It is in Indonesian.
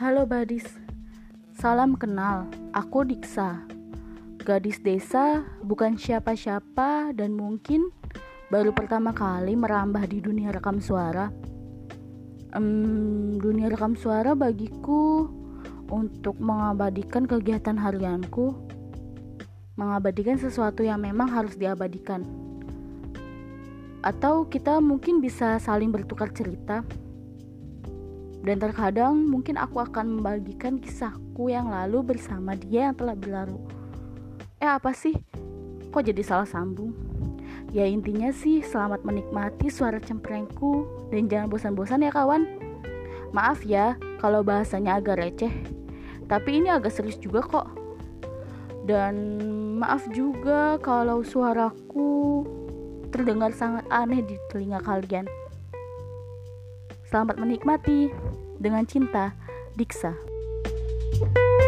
Halo Badis, salam kenal, aku Diksa. Gadis desa bukan siapa-siapa dan mungkin baru pertama kali merambah di dunia rekam suara. Um, Dunia rekam suara bagiku untuk mengabadikan kegiatan harianku. Mengabadikan sesuatu yang memang harus diabadikan. Atau kita mungkin bisa saling bertukar cerita dan terkadang mungkin aku akan membagikan kisahku yang lalu bersama dia yang telah berlalu. Eh apa sih? Kok jadi salah sambung? Ya intinya sih selamat menikmati suara cemprengku dan jangan bosan-bosan ya kawan. Maaf ya kalau bahasanya agak receh, tapi ini agak serius juga kok. Dan maaf juga kalau suaraku terdengar sangat aneh di telinga kalian. Selamat menikmati. Dengan cinta, Diksa. thank you